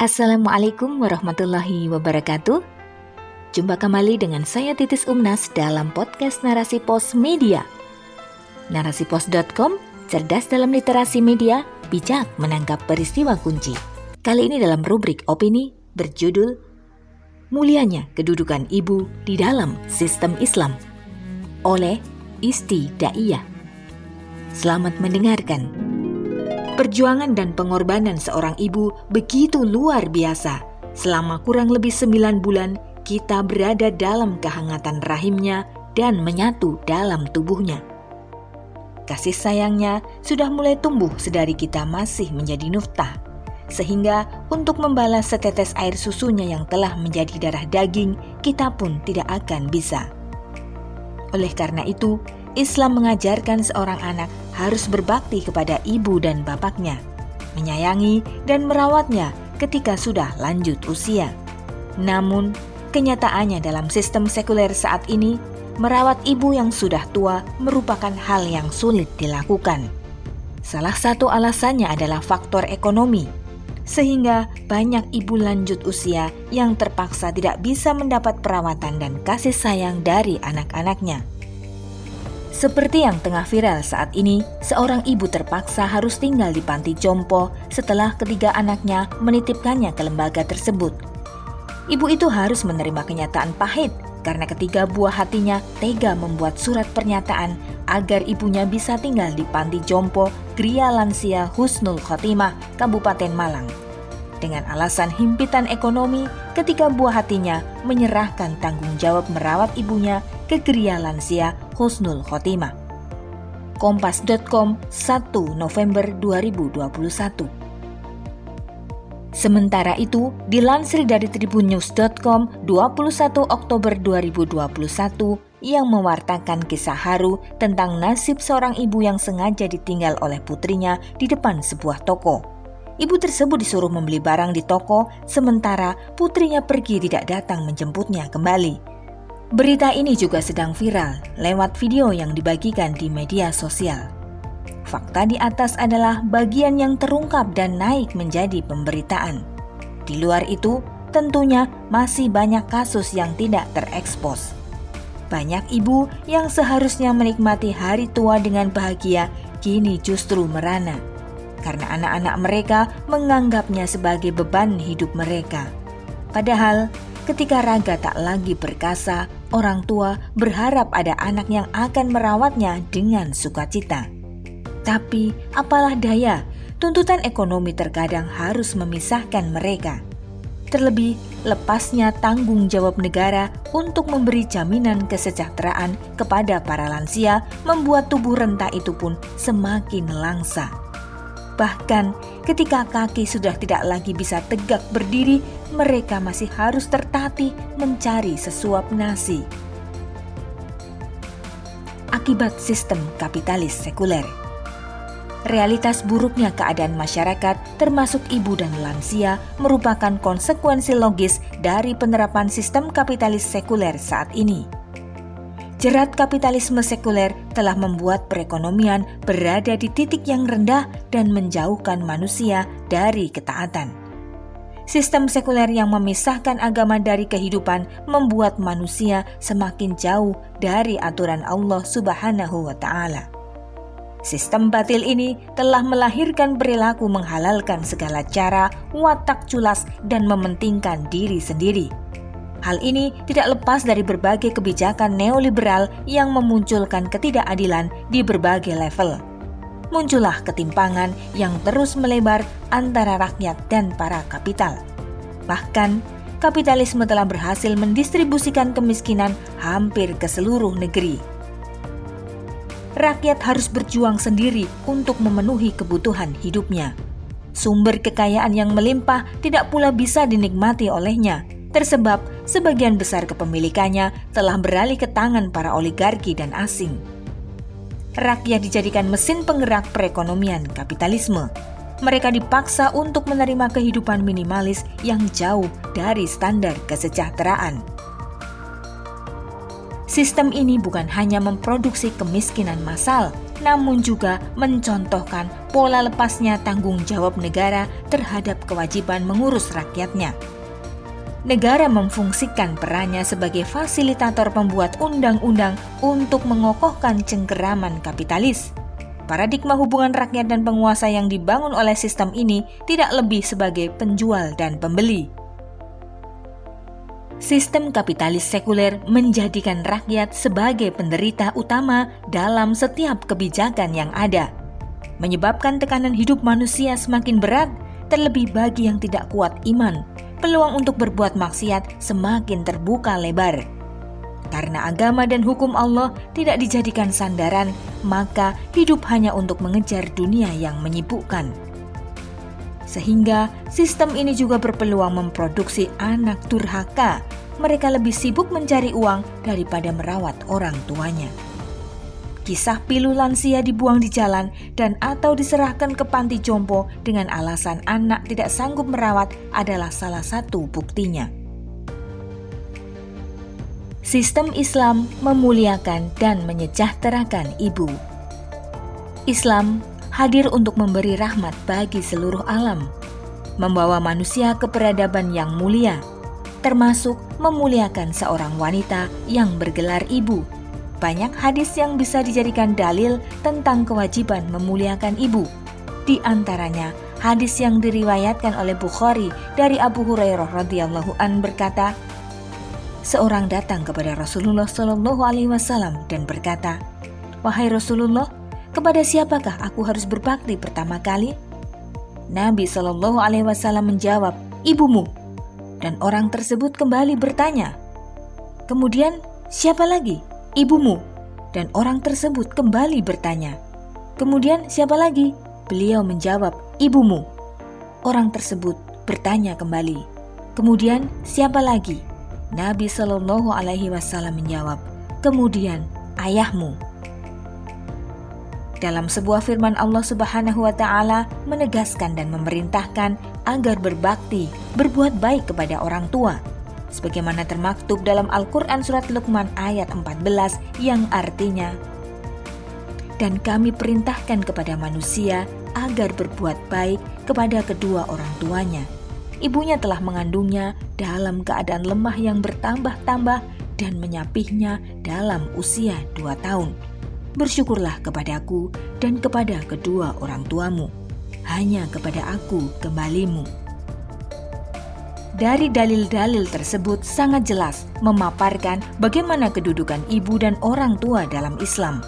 Assalamualaikum warahmatullahi wabarakatuh. Jumpa kembali dengan saya Titis Umnas dalam podcast Narasi Pos Media. Narasipos.com, cerdas dalam literasi media, bijak menangkap peristiwa kunci. Kali ini dalam rubrik opini berjudul Mulianya Kedudukan Ibu di dalam Sistem Islam oleh Isti Daiyah. Selamat mendengarkan. Perjuangan dan pengorbanan seorang ibu begitu luar biasa. Selama kurang lebih sembilan bulan, kita berada dalam kehangatan rahimnya dan menyatu dalam tubuhnya. Kasih sayangnya sudah mulai tumbuh sedari kita masih menjadi nuftah. Sehingga untuk membalas setetes air susunya yang telah menjadi darah daging, kita pun tidak akan bisa. Oleh karena itu, Islam mengajarkan seorang anak harus berbakti kepada ibu dan bapaknya, menyayangi dan merawatnya ketika sudah lanjut usia. Namun, kenyataannya dalam sistem sekuler saat ini, merawat ibu yang sudah tua merupakan hal yang sulit dilakukan. Salah satu alasannya adalah faktor ekonomi, sehingga banyak ibu lanjut usia yang terpaksa tidak bisa mendapat perawatan dan kasih sayang dari anak-anaknya. Seperti yang tengah viral saat ini, seorang ibu terpaksa harus tinggal di panti jompo setelah ketiga anaknya menitipkannya ke lembaga tersebut. Ibu itu harus menerima kenyataan pahit karena ketiga buah hatinya tega membuat surat pernyataan agar ibunya bisa tinggal di panti jompo Gria Lansia Husnul Khotimah, Kabupaten Malang. Dengan alasan himpitan ekonomi, ketika buah hatinya menyerahkan tanggung jawab merawat ibunya ke Gria Lansia Husnul Khotimah. Kompas.com 1 November 2021 Sementara itu, dilansir dari tribunnews.com 21 Oktober 2021 yang mewartakan kisah haru tentang nasib seorang ibu yang sengaja ditinggal oleh putrinya di depan sebuah toko. Ibu tersebut disuruh membeli barang di toko, sementara putrinya pergi tidak datang menjemputnya kembali. Berita ini juga sedang viral lewat video yang dibagikan di media sosial. Fakta di atas adalah bagian yang terungkap dan naik menjadi pemberitaan. Di luar itu, tentunya masih banyak kasus yang tidak terekspos. Banyak ibu yang seharusnya menikmati hari tua dengan bahagia kini justru merana karena anak-anak mereka menganggapnya sebagai beban hidup mereka. Padahal, ketika raga tak lagi perkasa, orang tua berharap ada anak yang akan merawatnya dengan sukacita. Tapi apalah daya, tuntutan ekonomi terkadang harus memisahkan mereka. Terlebih, lepasnya tanggung jawab negara untuk memberi jaminan kesejahteraan kepada para lansia membuat tubuh renta itu pun semakin langsa. Bahkan ketika kaki sudah tidak lagi bisa tegak berdiri, mereka masih harus tertatih mencari sesuap nasi. Akibat sistem kapitalis sekuler. Realitas buruknya keadaan masyarakat, termasuk ibu dan lansia, merupakan konsekuensi logis dari penerapan sistem kapitalis sekuler saat ini Jerat kapitalisme sekuler telah membuat perekonomian berada di titik yang rendah dan menjauhkan manusia dari ketaatan. Sistem sekuler yang memisahkan agama dari kehidupan membuat manusia semakin jauh dari aturan Allah Subhanahu wa Ta'ala. Sistem batil ini telah melahirkan perilaku menghalalkan segala cara, watak culas, dan mementingkan diri sendiri Hal ini tidak lepas dari berbagai kebijakan neoliberal yang memunculkan ketidakadilan di berbagai level. Muncullah ketimpangan yang terus melebar antara rakyat dan para kapital. Bahkan, kapitalisme telah berhasil mendistribusikan kemiskinan hampir ke seluruh negeri. Rakyat harus berjuang sendiri untuk memenuhi kebutuhan hidupnya. Sumber kekayaan yang melimpah tidak pula bisa dinikmati olehnya, tersebab sebagian besar kepemilikannya telah beralih ke tangan para oligarki dan asing. Rakyat dijadikan mesin penggerak perekonomian kapitalisme. Mereka dipaksa untuk menerima kehidupan minimalis yang jauh dari standar kesejahteraan. Sistem ini bukan hanya memproduksi kemiskinan massal, namun juga mencontohkan pola lepasnya tanggung jawab negara terhadap kewajiban mengurus rakyatnya. Negara memfungsikan perannya sebagai fasilitator pembuat undang-undang untuk mengokohkan cengkeraman kapitalis. Paradigma hubungan rakyat dan penguasa yang dibangun oleh sistem ini tidak lebih sebagai penjual dan pembeli Sistem kapitalis sekuler menjadikan rakyat sebagai penderita utama dalam setiap kebijakan yang ada, menyebabkan tekanan hidup manusia semakin berat, terlebih bagi yang tidak kuat iman. Peluang untuk berbuat maksiat semakin terbuka lebar. Karena agama dan hukum Allah tidak dijadikan sandaran, maka hidup hanya untuk mengejar dunia yang menyibukkan sehingga sistem ini juga berpeluang memproduksi anak durhaka. Mereka lebih sibuk mencari uang daripada merawat orang tuanya. Kisah pilu lansia dibuang di jalan dan atau diserahkan ke panti jompo dengan alasan anak tidak sanggup merawat adalah salah satu buktinya. Sistem Islam memuliakan dan menyejahterakan ibu. Islam hadir untuk memberi rahmat bagi seluruh alam, membawa manusia ke peradaban yang mulia, termasuk memuliakan seorang wanita yang bergelar ibu. Banyak hadis yang bisa dijadikan dalil tentang kewajiban memuliakan ibu. Di antaranya, hadis yang diriwayatkan oleh Bukhari dari Abu Hurairah radhiyallahu an berkata, seorang datang kepada Rasulullah Shallallahu alaihi wasallam dan berkata, "Wahai Rasulullah, kepada siapakah aku harus berbakti pertama kali? Nabi Shallallahu Alaihi Wasallam menjawab, ibumu. Dan orang tersebut kembali bertanya, kemudian siapa lagi? Ibumu. Dan orang tersebut kembali bertanya, kemudian siapa lagi? Beliau menjawab, ibumu. Orang tersebut bertanya kembali, kemudian siapa lagi? Nabi Shallallahu Alaihi Wasallam menjawab, kemudian ayahmu. Dalam sebuah firman Allah Subhanahu wa taala menegaskan dan memerintahkan agar berbakti, berbuat baik kepada orang tua. Sebagaimana termaktub dalam Al-Qur'an surat Luqman ayat 14 yang artinya dan kami perintahkan kepada manusia agar berbuat baik kepada kedua orang tuanya. Ibunya telah mengandungnya dalam keadaan lemah yang bertambah-tambah dan menyapihnya dalam usia dua tahun bersyukurlah kepadaku dan kepada kedua orang tuamu. Hanya kepada aku kembalimu. Dari dalil-dalil tersebut sangat jelas memaparkan bagaimana kedudukan ibu dan orang tua dalam Islam.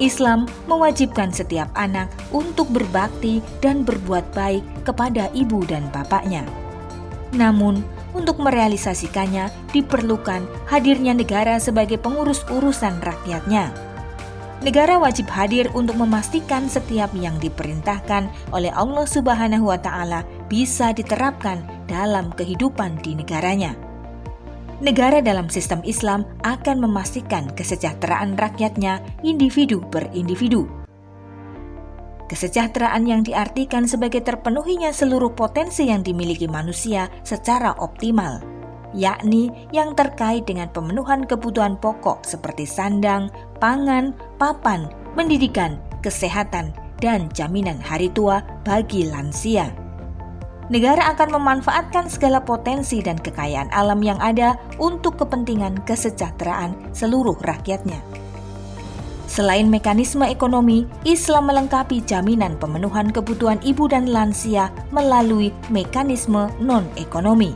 Islam mewajibkan setiap anak untuk berbakti dan berbuat baik kepada ibu dan bapaknya. Namun, untuk merealisasikannya diperlukan hadirnya negara sebagai pengurus urusan rakyatnya Negara wajib hadir untuk memastikan setiap yang diperintahkan oleh Allah Subhanahu wa taala bisa diterapkan dalam kehidupan di negaranya. Negara dalam sistem Islam akan memastikan kesejahteraan rakyatnya individu per individu. Kesejahteraan yang diartikan sebagai terpenuhinya seluruh potensi yang dimiliki manusia secara optimal yakni yang terkait dengan pemenuhan kebutuhan pokok seperti sandang, pangan, papan, pendidikan, kesehatan, dan jaminan hari tua bagi lansia. Negara akan memanfaatkan segala potensi dan kekayaan alam yang ada untuk kepentingan kesejahteraan seluruh rakyatnya. Selain mekanisme ekonomi, Islam melengkapi jaminan pemenuhan kebutuhan ibu dan lansia melalui mekanisme non-ekonomi.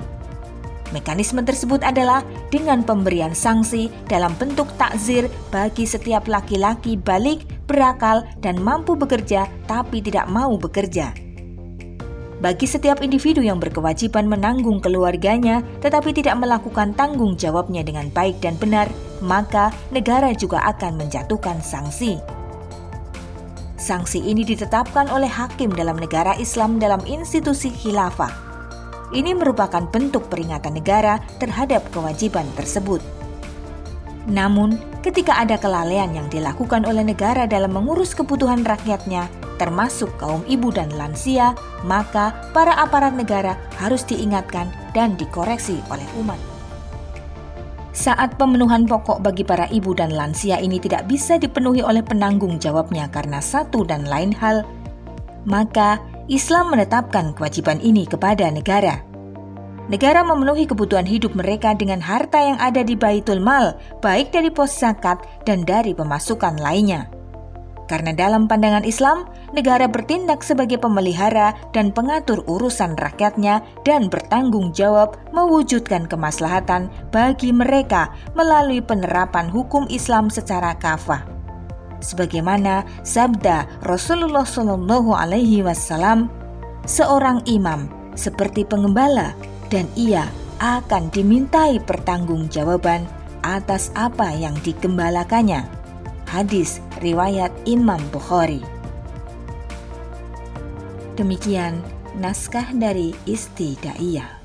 Mekanisme tersebut adalah dengan pemberian sanksi dalam bentuk takzir bagi setiap laki-laki balik, berakal, dan mampu bekerja tapi tidak mau bekerja. Bagi setiap individu yang berkewajiban menanggung keluarganya tetapi tidak melakukan tanggung jawabnya dengan baik dan benar, maka negara juga akan menjatuhkan sanksi. Sanksi ini ditetapkan oleh hakim dalam negara Islam dalam institusi khilafah ini merupakan bentuk peringatan negara terhadap kewajiban tersebut. Namun, ketika ada kelalaian yang dilakukan oleh negara dalam mengurus kebutuhan rakyatnya, termasuk kaum ibu dan lansia, maka para aparat negara harus diingatkan dan dikoreksi oleh umat. saat pemenuhan pokok bagi para ibu dan lansia ini tidak bisa dipenuhi oleh penanggung jawabnya karena satu dan lain hal, maka Islam menetapkan kewajiban ini kepada negara. Negara memenuhi kebutuhan hidup mereka dengan harta yang ada di Baitul Mal, baik dari pos zakat dan dari pemasukan lainnya. Karena dalam pandangan Islam, negara bertindak sebagai pemelihara dan pengatur urusan rakyatnya dan bertanggung jawab mewujudkan kemaslahatan bagi mereka melalui penerapan hukum Islam secara kafah. Sebagaimana sabda Rasulullah Shallallahu Alaihi Wasallam, seorang imam seperti pengembala dan ia akan dimintai pertanggungjawaban atas apa yang digembalakannya Hadis riwayat Imam Bukhari. Demikian naskah dari Istidaiyah.